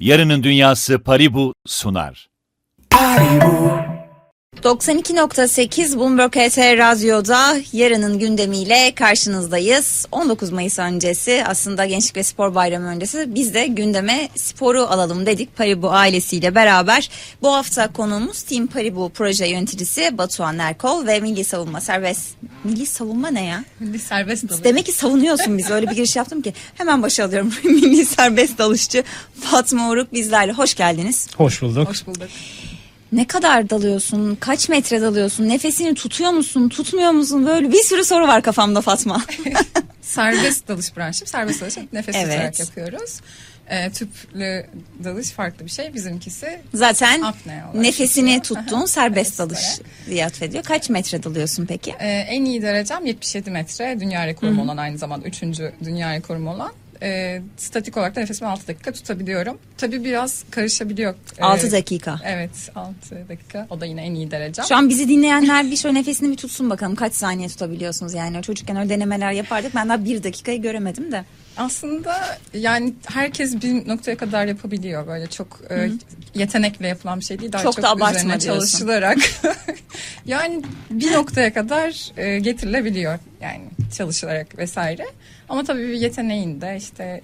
Yarının Dünyası Paribu sunar. 92.8 Bloomberg HT Radyo'da yarının gündemiyle karşınızdayız. 19 Mayıs öncesi aslında Gençlik ve Spor Bayramı öncesi biz de gündeme sporu alalım dedik Paribu ailesiyle beraber. Bu hafta konuğumuz Team Paribu proje yöneticisi Batuhan Erkol ve Milli Savunma Serbest... Milli Savunma ne ya? Milli serbest dalış. Demek ki savunuyorsun bizi öyle bir giriş yaptım ki hemen başa alıyorum. Milli Serbest Dalışçı Fatma Uruk bizlerle hoş geldiniz. Hoş bulduk. Hoş bulduk. Ne kadar dalıyorsun? Kaç metre dalıyorsun? Nefesini tutuyor musun? Tutmuyor musun? Böyle bir sürü soru var kafamda Fatma. Serbest dalış branşım. Serbest dalış nefes Evet. tutarak yapıyoruz. Ee, tüplü dalış farklı bir şey. Bizimkisi Zaten nefesini geçiyor. tuttuğun Aha, serbest dalış olarak. diye atfediyor. Kaç metre dalıyorsun peki? Ee, en iyi derecem 77 metre. Dünya rekorum olan aynı zamanda 3. dünya rekorum olan. Ee, statik olarak da nefesimi 6 dakika tutabiliyorum. Tabii biraz karışabiliyor. Ee, 6 dakika. Evet 6 dakika. O da yine en iyi derecem. Şu an bizi dinleyenler bir şöyle nefesini bir tutsun bakalım. Kaç saniye tutabiliyorsunuz yani. Çocukken öyle denemeler yapardık. Ben daha bir dakikayı göremedim de. Aslında yani herkes bir noktaya kadar yapabiliyor böyle çok e, yetenekle yapılan bir şey değil daha Çok çok, da abartma üzerine diyorsun. çalışılarak yani bir noktaya kadar e, getirilebiliyor yani çalışılarak vesaire ama tabii bir yeteneğin de işte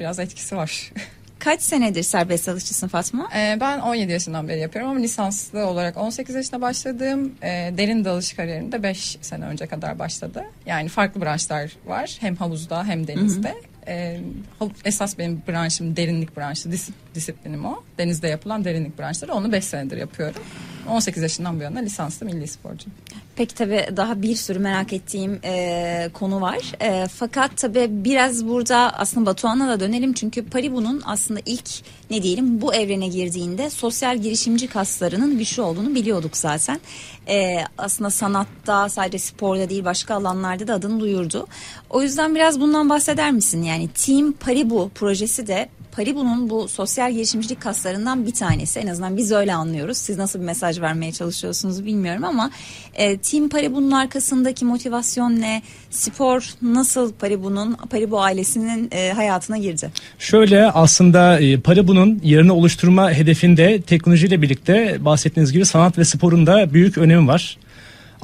biraz etkisi var. Kaç senedir serbest dalışçısın Fatma? E, ben 17 yaşından beri yapıyorum ama lisanslı olarak 18 yaşında başladım. E, derin dalış kariyerim de 5 sene önce kadar başladı. Yani farklı branşlar var. Hem havuzda hem denizde. E, hav- esas benim branşım derinlik branşı. Dis- disiplinim o. Denizde yapılan derinlik branşları. Onu 5 senedir yapıyorum. 18 yaşından bu yana lisanslı milli sporcu. Peki tabii daha bir sürü merak ettiğim e, konu var. E, fakat tabii biraz burada aslında Batuhan'a da dönelim. Çünkü Paribu'nun aslında ilk ne diyelim bu evrene girdiğinde sosyal girişimci kaslarının güçlü olduğunu biliyorduk zaten. E, aslında sanatta sadece sporda değil başka alanlarda da adını duyurdu. O yüzden biraz bundan bahseder misin? Yani Team Paribu projesi de Paribu'nun bu sosyal girişimcilik kaslarından bir tanesi. En azından biz öyle anlıyoruz. Siz nasıl bir mesaj vermeye çalışıyorsunuz bilmiyorum ama e, Team Paribu'nun arkasındaki motivasyon ne? Spor nasıl Paribu'nun, Paribu ailesinin e, hayatına girdi? Şöyle aslında e, Paribu'nun yerini oluşturma hedefinde teknolojiyle birlikte bahsettiğiniz gibi sanat ve sporun da büyük önemi var.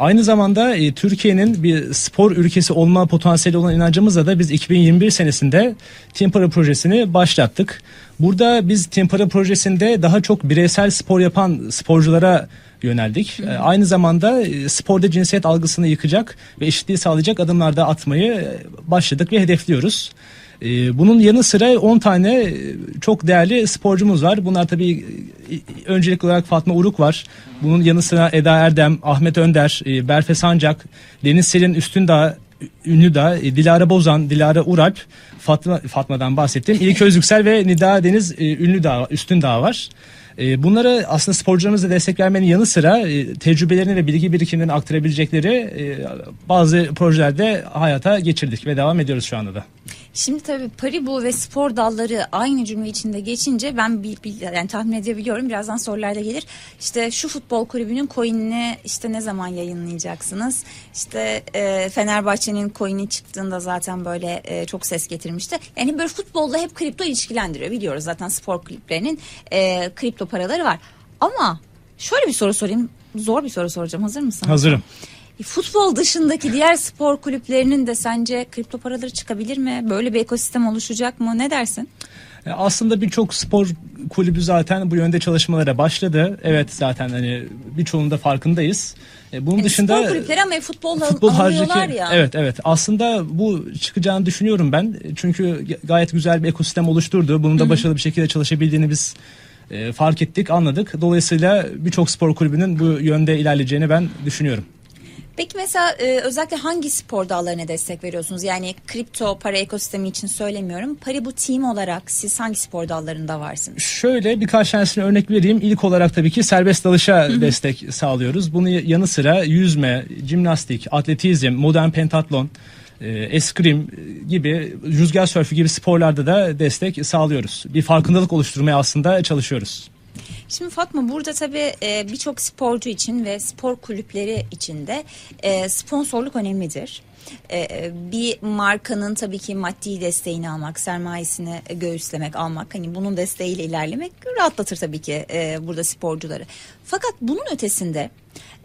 Aynı zamanda e, Türkiye'nin bir spor ülkesi olma potansiyeli olan inancımızla da biz 2021 senesinde Team Para projesini başlattık. Burada biz Team Para projesinde daha çok bireysel spor yapan sporculara yöneldik. E, Aynı zamanda e, sporda cinsiyet algısını yıkacak ve eşitliği sağlayacak adımlar da atmayı e, başladık ve hedefliyoruz. Ee, Bunun yanı sıra 10 tane e, çok değerli sporcumuz var. Bunlar tabii e, öncelikli olarak Fatma Uruk var. Bunun yanı sıra Eda Erdem, Ahmet Önder, e, Berfe Sancak, Deniz Selin Üstündağ, Ünlü Dağ, e, Dilara Bozan, Dilara Uralp, Fatma, Fatma'dan bahsettim. İlk Özgüksel ve Nida Deniz Ünlü Dağ, Üstündağ var. E, Bunları aslında sporcularımıza destek vermenin yanı sıra tecrübelerini ve bilgi birikimlerini aktarabilecekleri bazı projelerde hayata geçirdik ve devam ediyoruz şu anda da. Şimdi tabii Paribu ve spor dalları aynı cümle içinde geçince ben bir, bir- yani tahmin edebiliyorum. Birazdan sorularda gelir. İşte şu futbol kulübünün coin'ini işte ne zaman yayınlayacaksınız? İşte e, Fenerbahçe'nin coin'i çıktığında zaten böyle e, çok ses getirmişti. Yani böyle futbolla hep kripto ilişkilendiriyor. Biliyoruz zaten spor kulüplerinin e, kripto paraları var. Ama şöyle bir soru sorayım. Zor bir soru soracağım. Hazır mısın? Hazırım. E, Futbol dışındaki diğer spor kulüplerinin de sence kripto paraları çıkabilir mi? Böyle bir ekosistem oluşacak mı? Ne dersin? E, Aslında birçok spor kulübü zaten bu yönde çalışmalara başladı. Evet zaten hani birçoğunda farkındayız. E, Bunun Yani dışında spor kulüpleri ama futbol alıyorlar haricindeki ya. evet evet aslında bu çıkacağını düşünüyorum ben. Çünkü gayet güzel bir ekosistem oluşturdu. Bunun da başarılı bir şekilde çalışabildiğini biz e, fark ettik, anladık. Dolayısıyla birçok spor kulübünün bu yönde ilerleyeceğini ben düşünüyorum. Peki mesela e, özellikle hangi spor dallarına destek veriyorsunuz? Yani kripto para ekosistemi için söylemiyorum. Paribu Team olarak siz hangi spor dallarında varsınız? Şöyle birkaç tanesine örnek vereyim. İlk olarak tabii ki serbest dalışa destek sağlıyoruz. Bunun yanı sıra yüzme, jimnastik, atletizm, modern pentatlon, e, eskrim gibi, rüzgar sörfü gibi sporlarda da destek sağlıyoruz. Bir farkındalık oluşturmaya aslında çalışıyoruz. Şimdi Fatma burada tabii e, birçok sporcu için ve spor kulüpleri için de e, sponsorluk önemlidir. e, bir markanın tabii ki maddi desteğini almak, sermayesini göğüslemek, almak hani bunun desteğiyle ilerlemek rahatlatır tabii ki burada sporcuları. Fakat bunun ötesinde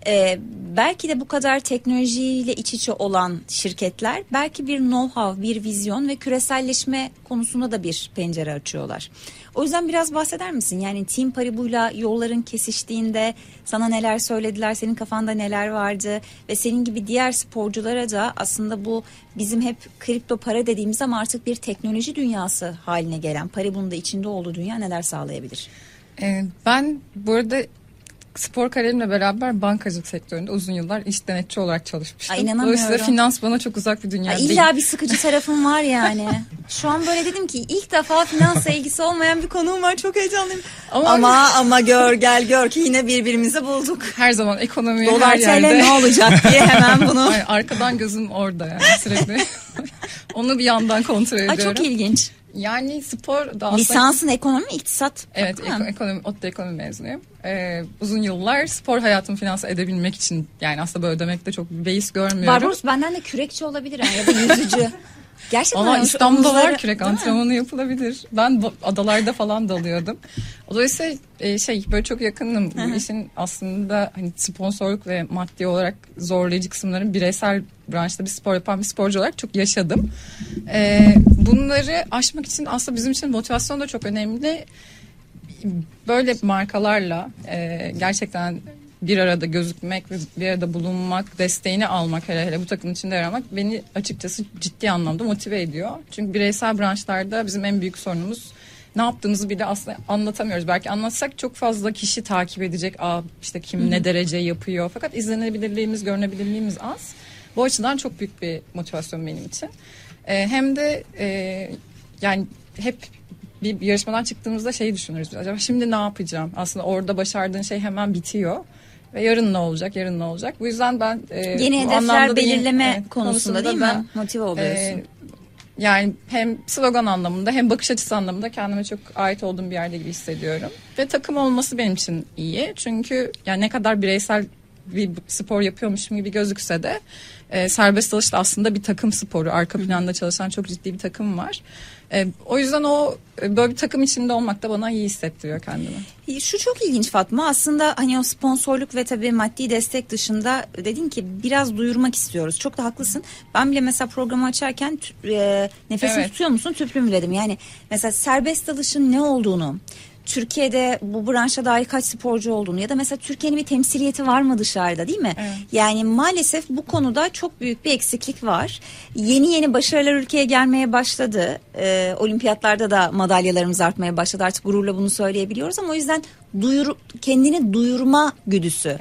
e, belki de bu kadar teknolojiyle iç içe olan şirketler belki bir know-how, bir vizyon ve küreselleşme konusunda da bir pencere açıyorlar. O yüzden biraz bahseder misin? Yani Team Paribu'yla yolların kesiştiğinde sana neler söylediler, senin kafanda neler vardı ve senin gibi diğer sporculara da aslında bu bizim hep kripto para dediğimiz ama artık bir teknoloji dünyası haline gelen Paribu'nun da içinde olduğu dünya neler sağlayabilir? Ee, ben bu arada spor kariyerimle beraber bankacılık sektöründe uzun yıllar iş denetçi olarak çalışmıştım. Ay, inanamıyorum. Dolayısıyla finans bana çok uzak bir dünya Ay, değil. İlla bir sıkıcı tarafım var yani. Şu an böyle dedim ki ilk defa finansla ilgisi olmayan bir konuğum var. Çok heyecanlıyım. Ama- Ama ama, gör gel gör ki yine birbirimizi bulduk. Her zaman ekonomi Dolar her yerde. TL ne olacak diye hemen bunu. Ay, arkadan gözüm orada yani sürekli. Onu bir yandan kontrol Ay, ediyorum. çok ilginç. Yani spor da aslında... Lisansın ekonomi iktisat. Evet, eko- ekonomi, ODTÜ ekonomi mezunuyum. Ee, uzun yıllar spor hayatımı finanse edebilmek için yani aslında böyle demekte çok bir beis görmüyorum. Barbaros benden de kürekçi olabilir ya da yüzücü. Gerçekten Ama İstanbul'da var omuzları- kürek Değil mi? antrenmanı yapılabilir. Ben adalarda falan dalıyordum. Dolayısıyla e, şey böyle çok yakınım. Bu işin aslında hani sponsorluk ve maddi olarak zorlayıcı kısımların bireysel branşta bir spor yapan bir sporcu olarak çok yaşadım. E, bunları aşmak için aslında bizim için motivasyon da çok önemli. Böyle markalarla e, gerçekten bir arada gözükmek ve bir arada bulunmak, desteğini almak hele hele bu takımın içinde yer almak beni açıkçası ciddi anlamda motive ediyor. Çünkü bireysel branşlarda bizim en büyük sorunumuz ne yaptığımızı bile aslında anlatamıyoruz. Belki anlatsak çok fazla kişi takip edecek. Aa işte kim ne derece yapıyor. Fakat izlenebilirliğimiz, görünebilirliğimiz az. Bu açıdan çok büyük bir motivasyon benim için. Ee, hem de e, yani hep bir yarışmadan çıktığımızda şeyi düşünürüz. Acaba şimdi ne yapacağım? Aslında orada başardığın şey hemen bitiyor. Ve yarın ne olacak, yarın ne olacak? Bu yüzden ben... e, Yeni hedefler yeni- belirleme evet, konusunda değil mi? ben, Motive oluyorsun. e, yani hem slogan anlamında hem bakış açısı anlamında kendime çok ait olduğum bir yerde gibi hissediyorum. Ve takım olması benim için iyi. Çünkü yani ne kadar bireysel bir spor yapıyormuşum gibi gözükse de e, serbest dalış da aslında bir takım sporu. Arka planda çalışan çok ciddi bir takım var. E, o yüzden o e, böyle bir takım içinde olmak da bana iyi hissettiriyor kendimi. Şu çok ilginç Fatma. Aslında hani o sponsorluk ve tabii maddi destek dışında dedin ki biraz duyurmak istiyoruz. Çok da haklısın. Ben bile mesela programı açarken e, nefesini Evet. tutuyor musun tüplü mü dedim. Yani mesela serbest dalışın ne olduğunu Türkiye'de bu branşa dair kaç sporcu olduğunu ya da mesela Türkiye'nin bir temsiliyeti var mı dışarıda değil mi? Evet. Yani maalesef bu konuda çok büyük bir eksiklik var. Yeni yeni başarılar ülkeye gelmeye başladı. Ee, olimpiyatlarda da madalyalarımız artmaya başladı. Artık gururla bunu söyleyebiliyoruz ama o yüzden duyur, kendini duyurma güdüsü.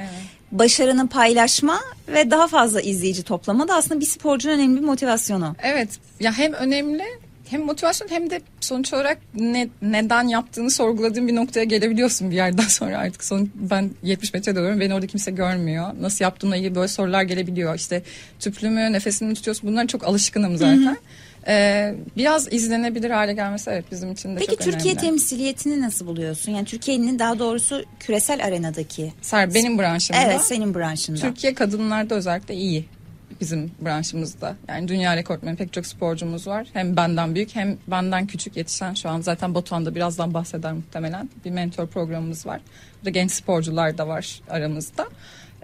Başarını paylaşma ve daha fazla izleyici toplama da aslında bir sporcunun önemli bir motivasyonu. Evet ya hem önemli hem motivasyon hem de sonuç olarak ne, neden yaptığını sorguladığın bir noktaya gelebiliyorsun bir yerden sonra artık. Son, ben 70 metre dalıyorum beni orada kimse görmüyor. Nasıl yaptığımla ilgili böyle sorular gelebiliyor. İşte tüplü mü nefesini mi tutuyorsun bunlara çok alışkınım zaten. Ee, biraz izlenebilir hale gelmesi evet bizim için de Peki çok Türkiye önemli. temsiliyetini nasıl buluyorsun? Yani Türkiye'nin daha doğrusu küresel arenadaki. Ser, benim branşımda. Evet senin branşında. Türkiye kadınlarda özellikle iyi bizim branşımızda. Yani dünya rekortmeni pek çok sporcumuz var. Hem benden büyük hem benden küçük yetişen şu an zaten Batuhan'da birazdan bahseder muhtemelen. Bir mentor programımız var. Burada genç sporcular da var aramızda.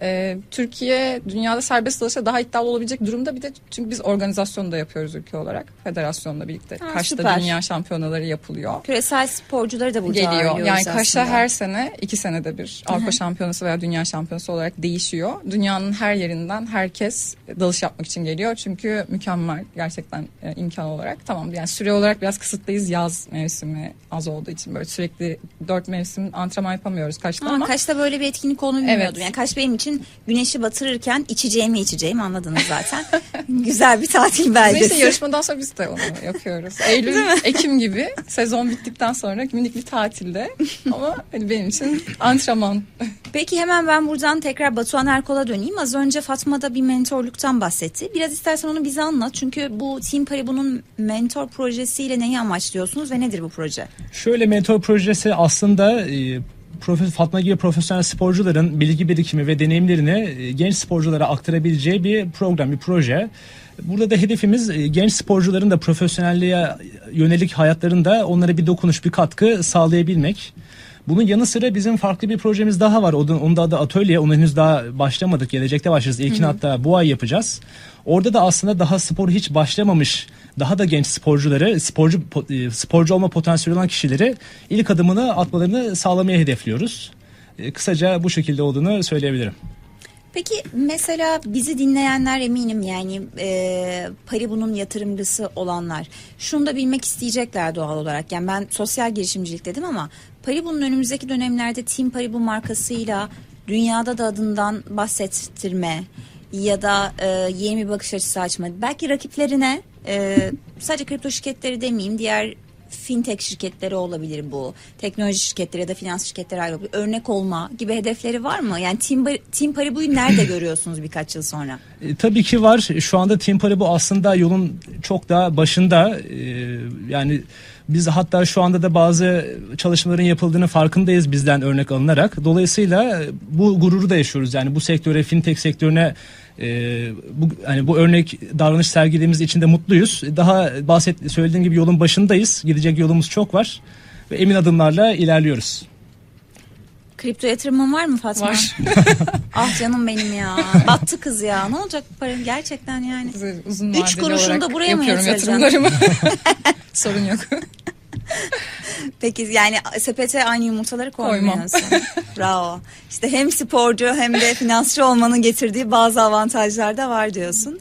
Ee, Türkiye dünyada serbest dalışa daha iddialı olabilecek durumda bir de çünkü biz organizasyonu da yapıyoruz ülke olarak. Federasyonla birlikte. Ha, Kaş'ta süper. dünya şampiyonaları yapılıyor Küresel sporcuları da burada geliyor. Yani Kaş'a aslında. her sene iki senede bir Avrupa Şampiyonası veya Dünya Şampiyonası olarak değişiyor. Dünyanın her yerinden herkes dalış yapmak için geliyor. Çünkü mükemmel gerçekten e, imkan olarak. Tamam yani süre olarak biraz kısıtlıyız yaz mevsimi az olduğu için böyle sürekli dört mevsim antrenman yapamıyoruz Kaş'ta Ama ama. Kaş'ta böyle bir etkinlik olduğunu bilmiyordum. Evet. Yani Kaş benim için güneşi batırırken içeceğimi içeceğim anladınız zaten. Güzel bir tatil Neyse beldesi. yarışmadan sonra biz de onu yapıyoruz. Eylül, Ekim gibi sezon bittikten sonra minik bir tatilde ama hani benim için antrenman. Peki hemen ben buradan tekrar Batuhan Erkol'a döneyim. Az önce Fatma da bir mentorluktan bahsetti. Biraz istersen onu bize anlat. Çünkü bu Team Paribu'nun mentor projesiyle neyi amaçlıyorsunuz ve nedir bu proje? Şöyle mentor projesi aslında e, profe- Fatma gibi profesyonel sporcuların bilgi birikimi ve deneyimlerini e, genç sporculara aktarabileceği bir program, bir proje. Burada da hedefimiz e, genç sporcuların da profesyonelliğe yönelik hayatlarında onlara bir dokunuş, bir katkı sağlayabilmek. Bunun yanı sıra bizim farklı bir projemiz daha var. Onun, onun da adı Atölye. Onu henüz daha başlamadık. Gelecekte başlarız. İlkini hatta bu ay yapacağız. Orada da aslında daha spor hiç başlamamış, daha da genç sporcuları, sporcu po- e, sporcu olma potansiyeli olan kişileri ilk adımını atmalarını sağlamaya hedefliyoruz. E, Kısaca bu şekilde olduğunu söyleyebilirim. Peki mesela bizi dinleyenler eminim yani e, Paribu'nun yatırımcısı olanlar şunu da bilmek isteyecekler doğal olarak. Yani ben sosyal girişimcilik dedim ama Paribu'nun önümüzdeki dönemlerde Team Paribu markasıyla dünyada da adından bahsettirme ya da e, yeni bir bakış açısı açma. Belki rakiplerine e, sadece kripto şirketleri demeyeyim diğer fintech şirketleri olabilir bu. Teknoloji şirketleri ya da finans şirketleri ayrı olabilir. Örnek olma gibi hedefleri var mı? Yani Team, Team Paribu'yu nerede görüyorsunuz birkaç yıl sonra? E, tabii ki var. Şu anda Team Paribu aslında yolun çok daha başında. E, yani biz hatta şu anda da bazı çalışmaların yapıldığını farkındayız bizden örnek alınarak. Dolayısıyla bu gururu da yaşıyoruz. Yani bu sektöre, fintech sektörüne e, bu hani bu örnek davranış sergilediğimiz için de mutluyuz. Daha bahset söylediğim gibi yolun başındayız. Gidecek yolumuz çok var ve emin adımlarla ilerliyoruz. Kripto yatırımın var mı Fatma? Var. ah canım benim ya. Battı kız ya. Ne olacak bu para gerçekten yani. Uzun Üç vadeli kuruşunu da buraya mı yapıyorum yatıracaksın? yatırımlarımı. Sorun yok. Peki yani sepete aynı yumurtaları koymuyorsun. Bravo. İşte hem sporcu hem de finansçı olmanın getirdiği bazı avantajlar da var diyorsun.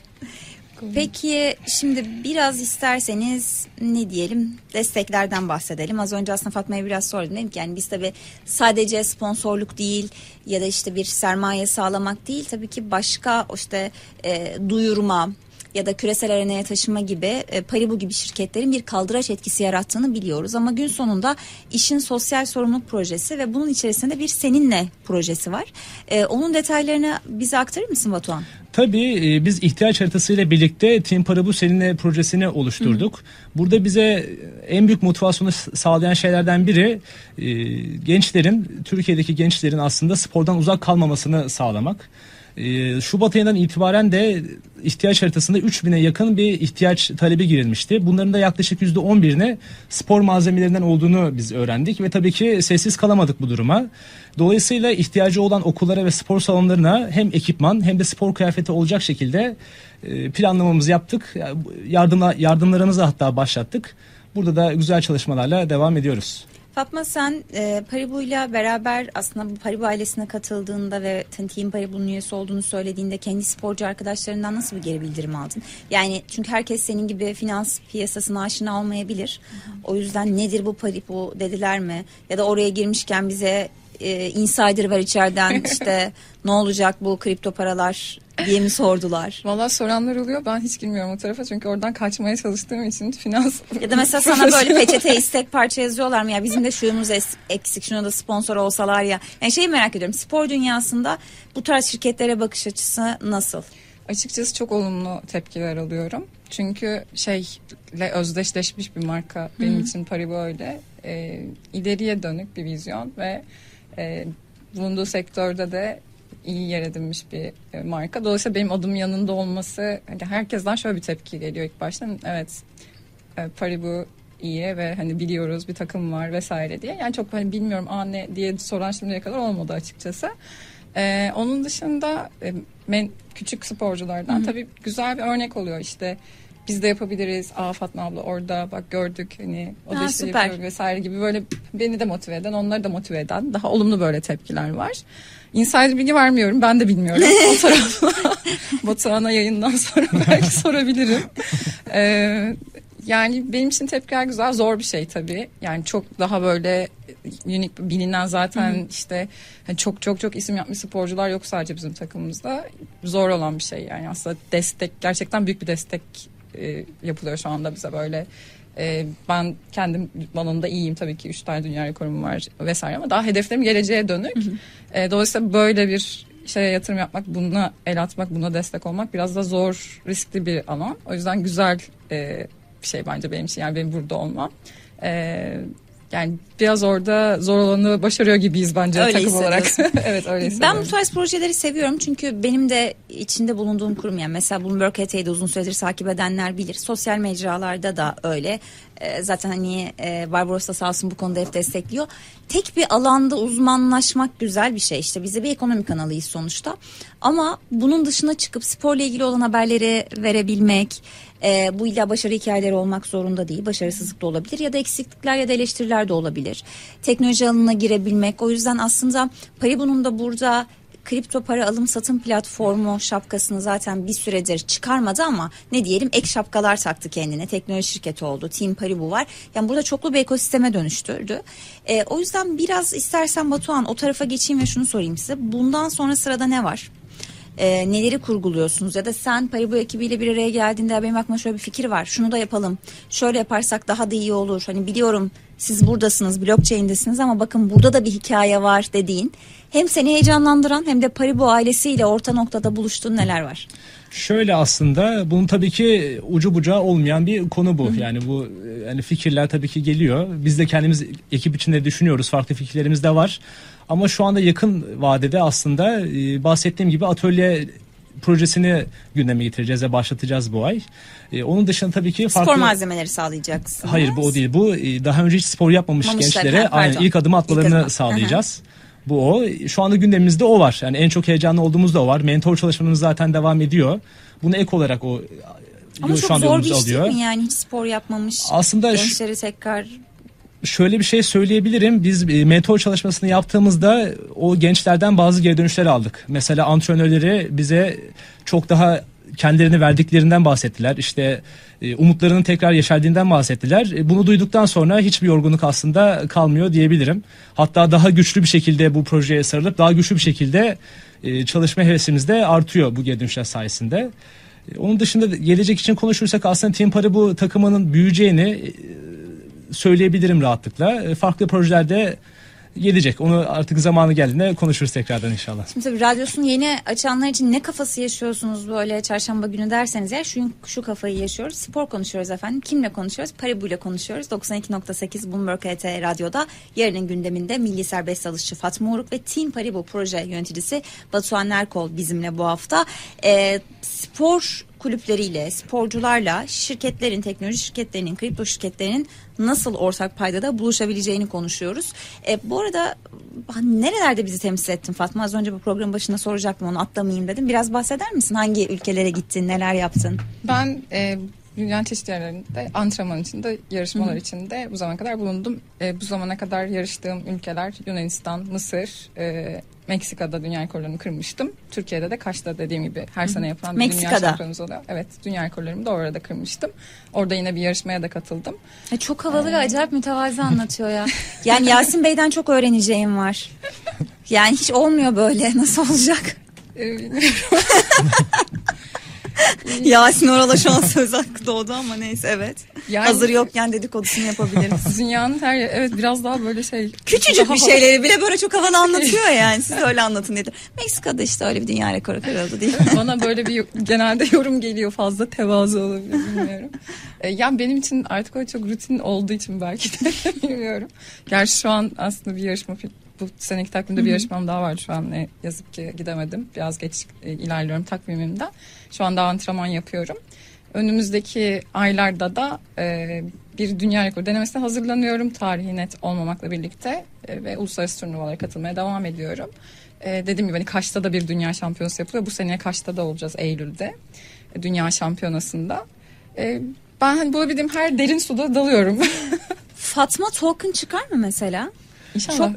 Peki şimdi biraz isterseniz ne diyelim desteklerden bahsedelim. Az önce aslında Fatma'ya biraz sordum dedim ki yani biz tabii sadece sponsorluk değil ya da işte bir sermaye sağlamak değil tabii ki başka işte e, duyurma ya da küresel arenaya taşıma gibi e, Paribu gibi şirketlerin bir kaldıraç etkisi yarattığını biliyoruz. Ama gün sonunda işin sosyal sorumluluk projesi ve bunun içerisinde bir seninle projesi var. E, onun detaylarını bize aktarır mısın Batuhan? Tabii e, biz ihtiyaç haritasıyla birlikte Team Paribu seninle projesini oluşturduk. Burada bize en büyük motivasyonu sağlayan şeylerden biri e, gençlerin, Türkiye'deki gençlerin aslında spordan uzak kalmamasını sağlamak. E, Şubat ayından itibaren de ihtiyaç haritasında 3000'e yakın bir ihtiyaç talebi girilmişti. Bunların da yaklaşık %11'ine spor malzemelerinden olduğunu biz öğrendik ve tabii ki sessiz kalamadık bu duruma. Dolayısıyla ihtiyacı olan okullara ve spor salonlarına hem ekipman hem de spor kıyafeti olacak şekilde e, planlamamızı yaptık. Yardımla, yardımlarımızı hatta başlattık. Burada da güzel çalışmalarla devam ediyoruz. Fatma sen e, Paribu'yla beraber aslında bu Paribu ailesine katıldığında ve Team Paribu'nun üyesi olduğunu söylediğinde kendi sporcu arkadaşlarından nasıl bir geri bildirim aldın? Yani çünkü herkes senin gibi finans piyasasına aşina olmayabilir. O yüzden nedir bu Paribu dediler mi? Ya da oraya girmişken bize e, insider var içeriden işte ne olacak bu kripto paralar diye mi sordular? Valla soranlar oluyor. Ben hiç girmiyorum o tarafa çünkü oradan kaçmaya çalıştığım için finans... Ya da mesela sana böyle peçete istek parça yazıyorlar mı ya bizim de şuyumuz eksik şuna da sponsor olsalar ya. Yani şeyi merak ediyorum spor dünyasında bu tarz şirketlere bakış açısı nasıl? Açıkçası çok olumlu tepkiler alıyorum. Çünkü şeyle özdeşleşmiş bir marka benim için Paribu öyle. Ee, ileriye dönük bir vizyon ve e, bulunduğu sektörde de iyi yer edinmiş bir e, marka. Dolayısıyla benim adım yanında olması hani herkesten şöyle bir tepki geliyor ilk başta. Evet e, Paribu iyi ve hani biliyoruz bir takım var vesaire diye. Yani çok hani bilmiyorum aa ne diye soran şimdiye kadar olmadı açıkçası. Ee, onun dışında e, men, küçük sporculardan tabii güzel bir örnek oluyor işte biz de yapabiliriz. Aa Fatma abla orada bak gördük hani o da işte yapıyor vesaire gibi böyle beni de motive eden onları da motive eden daha olumlu böyle tepkiler var. Insider bilgi vermiyorum ben de bilmiyorum. o tarafla Batuhan'a yayından sonra belki sorabilirim. Ee, yani benim için tepkiler güzel zor bir şey tabii. Yani çok daha böyle unik bilinen zaten işte hani çok çok çok isim yapmış sporcular yok sadece bizim takımımızda. Zor olan bir şey yani aslında destek gerçekten büyük bir destek e, yapılıyor şu anda bize böyle. E, ben kendim alanında iyiyim tabii ki 3 tane dünya rekorum var vesaire ama daha hedeflerim geleceğe dönük. E, dolayısıyla böyle bir şeye yatırım yapmak, buna el atmak, buna destek olmak biraz da zor, riskli bir alan. O yüzden güzel e, bir şey bence benim için yani benim burada olmam. E, Yani biraz orada zor olanı başarıyor gibiyiz bence Öyle takım olarak. evet öyle Ben bu tarz projeleri seviyorum çünkü benim de içinde bulunduğum kurum yani mesela Bloomberg HT'yi uzun süredir takip edenler bilir. Sosyal mecralarda da öyle. Ee, zaten hani e, Barbaros da sağ olsun bu konuda hep destekliyor. Tek bir alanda uzmanlaşmak güzel bir şey işte. Biz de bir ekonomi kanalıyız sonuçta. Ama bunun dışına çıkıp sporla ilgili olan haberleri verebilmek, e, bu illa başarı hikayeleri olmak zorunda değil. Başarısızlık da olabilir ya da eksiklikler ya da eleştiriler de olabilir. Teknoloji alanına girebilmek. O yüzden aslında Paribu'nun da burada kripto para alım satım platformu şapkasını zaten bir süredir çıkarmadı ama ne diyelim ek şapkalar taktı kendine. Teknoloji şirketi oldu. Team Paribu var. Yani burada çoklu bir ekosisteme dönüştürdü. E, o yüzden biraz istersen Batuhan o tarafa geçeyim ve şunu sorayım size. Bundan sonra sırada ne var? e, neleri kurguluyorsunuz ya da sen Paribu ekibiyle bir araya geldiğinde "Ya benim aklıma şöyle bir fikir var şunu da yapalım şöyle yaparsak daha da iyi olur hani biliyorum siz buradasınız blockchain'desiniz ama bakın burada da bir hikaye var dediğin hem seni heyecanlandıran hem de Paribu ailesiyle orta noktada buluştuğun neler var? Şöyle aslında bunun tabii ki ucu bucağı olmayan bir konu bu. Yani bu yani fikirler tabii ki geliyor. Biz de kendimiz ekip içinde düşünüyoruz. Farklı fikirlerimiz de var. Ama şu anda yakın vadede aslında bahsettiğim gibi atölye projesini gündeme getireceğiz ve başlatacağız bu ay. E, onun dışında tabii ki farklı Spor malzemeleri sağlayacaksın. Hayır bu o değil. Bu e, daha önce hiç spor yapmamış Yapmamışlar, gençlere ha, aynen ilk adımı atmalarını İlk adım. sağlayacağız. Bu o. Şu anda gündemimizde o var. Yani en çok heyecanlı olduğumuz da o var. Mentor çalışmamız zaten devam ediyor. Bunu ek olarak o Ama şu çok zor bir iş alıyor. değil mi yani hiç spor yapmamış Aslında gençleri tekrar şöyle bir şey söyleyebilirim. Biz e, mentor çalışmasını yaptığımızda o gençlerden bazı geri dönüşler aldık. Mesela antrenörleri bize çok daha kendilerini verdiklerinden bahsettiler. İşte e, umutlarının tekrar yeşerdiğinden bahsettiler. E, Bunu duyduktan sonra hiçbir yorgunluk aslında kalmıyor diyebilirim. Hatta daha güçlü bir şekilde bu projeye sarılıp daha güçlü bir şekilde çalışma hevesimiz de artıyor bu geri dönüşler sayesinde. Onun dışında gelecek için konuşursak aslında Team Paribu takımının büyüyeceğini söyleyebilirim rahatlıkla. E, Farklı projelerde gelecek. Onu artık zamanı geldiğinde konuşuruz tekrardan inşallah. Şimdi tabii radyosunu yeni açanlar için ne kafası yaşıyorsunuz böyle çarşamba günü derseniz ya şu, şu kafayı yaşıyoruz. Spor konuşuyoruz efendim. Kimle konuşuyoruz? Paribu ile konuşuyoruz. 92.8 Bloomberg HT Radyo'da yarının gündeminde Milli Serbest Dalışçı Fatma Uruk ve Team Paribu proje yöneticisi Batuhan Erkol bizimle bu hafta. Ee, spor kulüpleriyle, sporcularla şirketlerin, teknoloji şirketlerinin, kripto şirketlerinin nasıl ortak paydada buluşabileceğini konuşuyoruz. E, bu arada nerelerde bizi temsil ettin Fatma? Az önce bu programın başında soracaktım onu atlamayayım dedim. Biraz bahseder misin? Hangi ülkelere gittin, neler yaptın? Ben e, dünyanın çeşitli yerlerinde antrenman içinde, yarışmalar içinde bu zamana kadar bulundum. E, bu zamana kadar yarıştığım ülkeler Yunanistan, Mısır, e, Meksika'da dünya rekorlarını kırmıştım. Türkiye'de de Kaş'ta dediğim gibi her sene yapılan bir dünya Meksika'da. şampiyonası oluyor. Evet, dünya rekorlarımı da orada kırmıştım. Orada yine bir yarışmaya da katıldım. E, çok havalı ve acayip mütevazi anlatıyor ya. Yani Yasin Bey'den çok öğreneceğim var. Yani hiç olmuyor böyle. Nasıl olacak? Yasin Oral'a şu an söz hakkı doğdu ama neyse evet. Yani- Hazır yokken dedikodusunu yapabiliriz. dünyanın her yeri, evet biraz daha böyle şey. Küçücük bir şeyleri bile böyle çok havalı anlatıyor yani. Siz öyle anlatın dedi. Meksika'da işte öyle bir dünya rekoru kırıldı değil mi? Bana böyle bir genelde yorum geliyor fazla tevazu olabilir bilmiyorum. E, yani benim için artık o çok rutin olduğu için belki de bilmiyorum. Gerçi şu an aslında bir yarışma bu seneki takvimde bir yarışmam daha var şu an ne yazık ki gidemedim. Biraz geç e, ilerliyorum takvimimden. Şu anda antrenman yapıyorum. Önümüzdeki aylarda da e, bir dünya rekoru denemesine hazırlanıyorum. Tarihi net olmamakla birlikte e, ve uluslararası turnuvalara katılmaya devam ediyorum. E, dediğim gibi hani Kaş'ta da bir dünya şampiyonası yapılıyor. Bu sene Kaş'ta da olacağız Eylül'de. E, dünya şampiyonasında. E, ben hani bulabildiğim her derin suda dalıyorum. Fatma token çıkar mı mesela? İnşallah.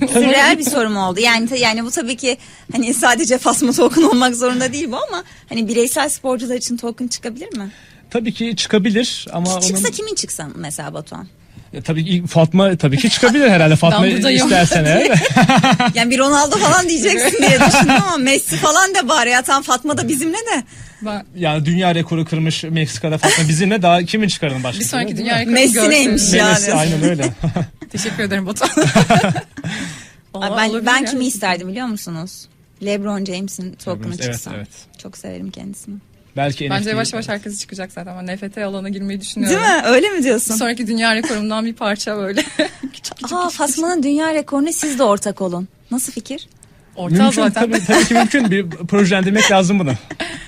Sürreal bir sorum oldu. Yani yani bu tabii ki hani sadece Fatma token olmak zorunda değil bu ama hani bireysel sporcular için token çıkabilir mi? Tabii ki çıkabilir ama Çıksa onun kimin çıksa mesela Batuhan? E, tabii Fatma tabii ki çıkabilir herhalde Fatma istersen eğer. Yani bir Ronaldo falan diyeceksin diye düşündüm ama Messi falan da bari ya tam Fatma da bizimle de. Ben yani dünya rekoru kırmış Meksika'da Fatma bizimle daha kimin çıkarın başka? bir sonraki dünya rekoru Messi neymiş ya? Messi, yani. aynen öyle. Teşekkür ederim Vallahi ben ben yani. kimi isterdim biliyor musunuz? LeBron James'in token'ı evet, çıksa. evet. Çok severim kendisini. Belki NFT Bence yavaş yavaş herkes çıkacak zaten. Ben NFT alana girmeyi düşünüyorum. Değil mi? Öyle mi diyorsun? Sonraki dünya rekorumdan bir parça böyle. küçük küçük. Aa Fatma'nın dünya rekoruna siz de ortak olun. Nasıl fikir? Orta Mümkün zaten. tabii, tabii ki mümkün. Bir projelendirmek lazım bunu.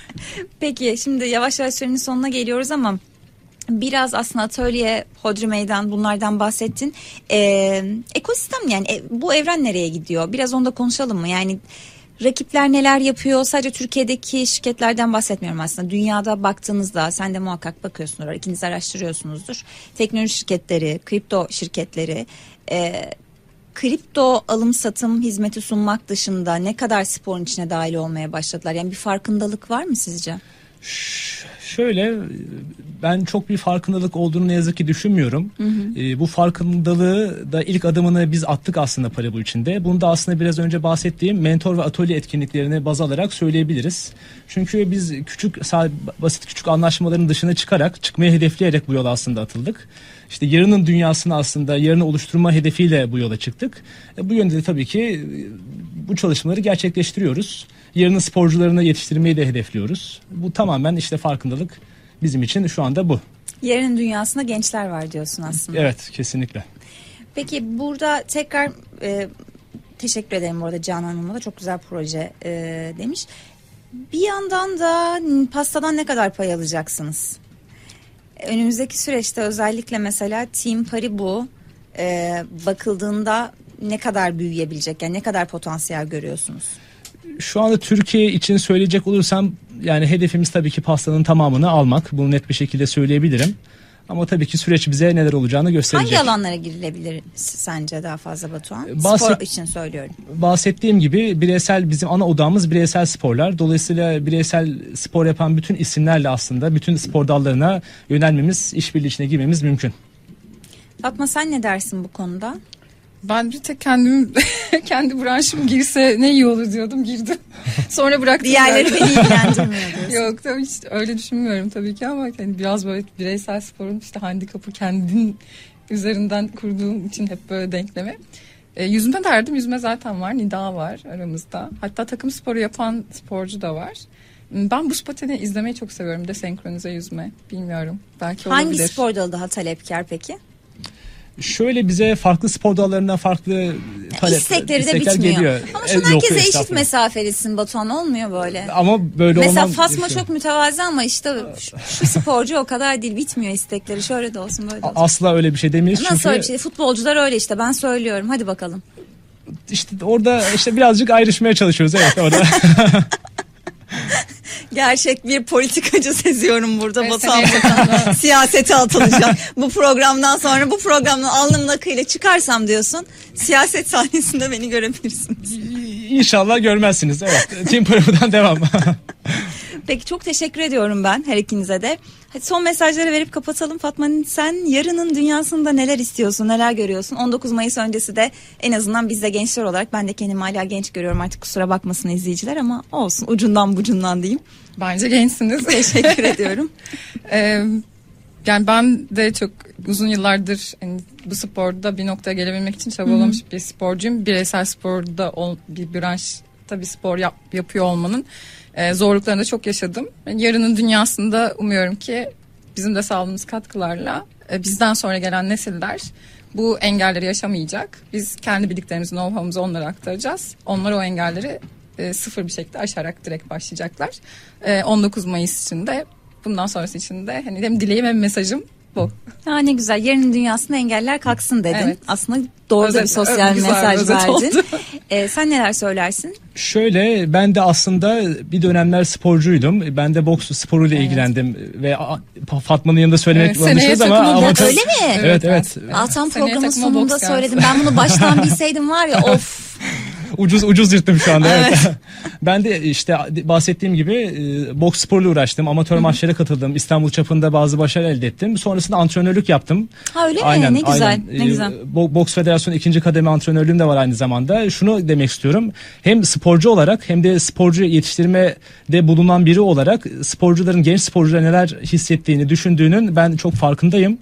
Peki şimdi yavaş yavaş sürenin sonuna geliyoruz ama biraz aslında atölye, hodri meydan bunlardan bahsettin. Ee, ekosistem yani e, bu evren nereye gidiyor? Biraz onda konuşalım mı? Yani rakipler neler yapıyor? Sadece Türkiye'deki şirketlerden bahsetmiyorum aslında. Dünyada baktığınızda sen de muhakkak bakıyorsundur. İkiniz araştırıyorsunuzdur. Teknoloji şirketleri, kripto şirketleri, e, kripto alım satım hizmeti sunmak dışında ne kadar sporun içine dahil olmaya başladılar? Yani bir farkındalık var mı sizce? Şöyle ben çok bir farkındalık olduğunu ne yazık ki düşünmüyorum. Ee, bu farkındalığı da ilk adımını biz attık aslında Paribu içinde. Bunu da aslında biraz önce bahsettiğim mentor ve atölye etkinliklerini baz alarak söyleyebiliriz. Çünkü biz küçük basit küçük anlaşmaların dışına çıkarak çıkmayı hedefleyerek bu yola aslında atıldık. İşte yarının dünyasını aslında yarını oluşturma hedefiyle bu yola çıktık. E, bu yönde de tabii ki e, bu çalışmaları gerçekleştiriyoruz. Yarının sporcularını yetiştirmeyi de hedefliyoruz. Bu tamamen işte farkındalık bizim için şu anda bu. Yarının dünyasında gençler var diyorsun aslında. Evet kesinlikle. Peki burada tekrar e, teşekkür ederim bu arada Canan Hanım'a da çok güzel proje e, demiş. Bir yandan da pastadan ne kadar pay alacaksınız? Önümüzdeki süreçte özellikle mesela Team Paribu e, bakıldığında ne kadar büyüyebilecek yani ne kadar potansiyel görüyorsunuz? Şu anda Türkiye için söyleyecek olursam yani hedefimiz tabii ki pastanın tamamını almak. Bunu net bir şekilde söyleyebilirim. Ama tabii ki süreç bize neler olacağını gösterecek. Hangi alanlara girilebilir sence daha fazla Batuhan? Bahset- Spor için söylüyorum. bahsettiğim gibi bireysel bizim ana odamız bireysel sporlar. Dolayısıyla bireysel spor yapan bütün isimlerle aslında bütün spor dallarına yönelmemiz, işbirliği içine girmemiz mümkün. Fatma sen ne dersin bu konuda? Ben bir tek kendim kendi branşım girse ne iyi olur diyordum girdim. Sonra bıraktım. Diğerleri beni ilgilendirmiyor. Yok tabii hiç öyle düşünmüyorum tabii ki ama hani biraz böyle bireysel sporun işte handikapı kendin üzerinden kurduğum için hep böyle denklemi. E, yüzme derdim. Yüzme zaten var. Nida var aramızda. Hatta takım sporu yapan sporcu da var. Ben buz pateni izlemeyi çok seviyorum. De senkronize yüzme. Bilmiyorum. Belki Hangi olabilir. spor dalı daha talepkar peki? Şöyle bize farklı spor dallarından farklı talep, İstekleri de bitmiyor. geliyor. Ama E, şu herkese eşit estağfurullah. mesafelisin Batuhan olmuyor böyle. Ama böyle Mesela olmam gerekiyor. çok mütevazi ama işte şu, şu sporcu o kadar değil bitmiyor istekleri. Şöyle de olsun böyle de olsun. Asla öyle bir şey demeyiz Nasıl çünkü öyle bir şey? Futbolcular öyle işte ben söylüyorum. Hadi bakalım. işte orada işte birazcık ayrışmaya çalışıyoruz evet orada. Gerçek bir politikacı seziyorum burada seneye Bakan. Siyasete atılacak. bu programdan sonra bu programdan alnımın akıyla çıkarsam diyorsun. Siyaset sahnesinde beni görebilirsiniz. İnşallah görmezsiniz evet. Team Paribu'dan devam. Peki çok teşekkür ediyorum ben her ikinize de. Hadi son mesajları verip kapatalım. Fatma sen yarının dünyasında neler istiyorsun, neler görüyorsun? 19 Mayıs öncesi de en azından biz de gençler olarak ben de kendimi hala genç görüyorum artık kusura bakmasın izleyiciler ama olsun ucundan bucundan diyeyim. Bence gençsiniz. Teşekkür ediyorum. Ee, yani ben de çok uzun yıllardır hani bu sporda bir noktaya gelebilmek için çabalamış bir sporcuyum. Bireysel sporda ol, bir branşta bir spor yap, yapıyor olmanın e, zorluklarını da çok yaşadım. Yarının dünyasında umuyorum ki bizim de sağladığımız katkılarla e, bizden sonra gelen nesiller bu engelleri yaşamayacak. Biz kendi bildiklerimizi, know-how'umuzu onlara aktaracağız. Onlar o engelleri e, sıfır bir şekilde aşarak direkt başlayacaklar. E, 19 Mayıs için de bundan sonrası için de hani hem dileğim hem mesajım bu. Ha ne güzel yarının dünyasında engeller kalksın dedin. Evet. Aslında doğru da Özet- bir sosyal güzel mesaj verdin. Ee, sen neler söylersin? Şöyle ben de aslında bir dönemler sporcuydum. Ben de boks sporuyla ilgilendim ve Fatma'nın yanında söylemek Evet, yanlışız ama ama Öyle mi? Evet evet. Tam Seneye programın sonunda söyledim. Ben bunu baştan bilseydim var ya of. Ucuz ucuz yırttım şu anda. Evet. ben de işte bahsettiğim gibi e, boks sporuyla uğraştım. Amatör maçlara katıldım. İstanbul çapında bazı başarı elde ettim. Sonrasında antrenörlük yaptım. Ha öyle mi? Ne güzel. Ne E, güzel. Bo- Boks Federasyonu ikinci kademe antrenörlüğüm de var aynı zamanda. Şunu demek istiyorum. Hem sporcu olarak hem de sporcu yetiştirmede bulunan biri olarak sporcuların genç sporculara neler hissettiğini düşündüğünün ben çok farkındayım.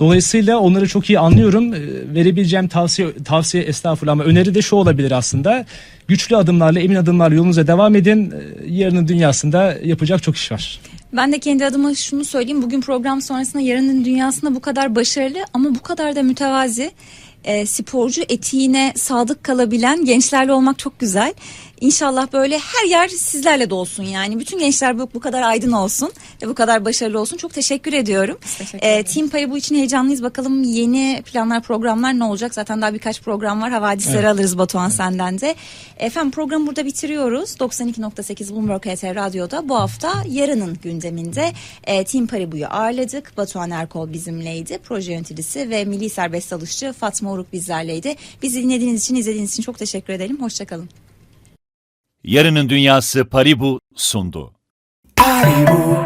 Dolayısıyla onları çok iyi anlıyorum. Ee, Verebileceğim tavsiye tavsiye estağfurullah ama öneri de şu olabilir aslında. Güçlü adımlarla, emin adımlarla yolunuza devam edin. Ee, Yarının dünyasında yapacak çok iş var. Ben de kendi adıma şunu söyleyeyim. Bugün program sonrasında yarının dünyasında bu kadar başarılı ama bu kadar da mütevazi e, sporcu etiğine sadık kalabilen gençlerle olmak çok güzel. İnşallah böyle her yer sizlerle dolsun yani. Bütün gençler bu, bu kadar aydın olsun ve bu kadar başarılı olsun. Çok teşekkür ediyorum. teşekkür E, ederiz. Team Paribu için heyecanlıyız. Bakalım yeni planlar, programlar ne olacak? Zaten daha birkaç program var. Havadisleri alırız Batuhan senden de. Efendim programı burada bitiriyoruz. 92.8 Bloomberg HT Radyo'da bu hafta yarının gündeminde e, Team Paribu'yu ağırladık. Batuhan Erkol bizimleydi. Proje yöneticisi ve milli serbest dalışçı Fatma Uruk bizlerleydi. Bizi dinlediğiniz için, izlediğiniz için çok teşekkür edelim. Hoşçakalın. Yarının Dünyası Paribu sundu. Paribu,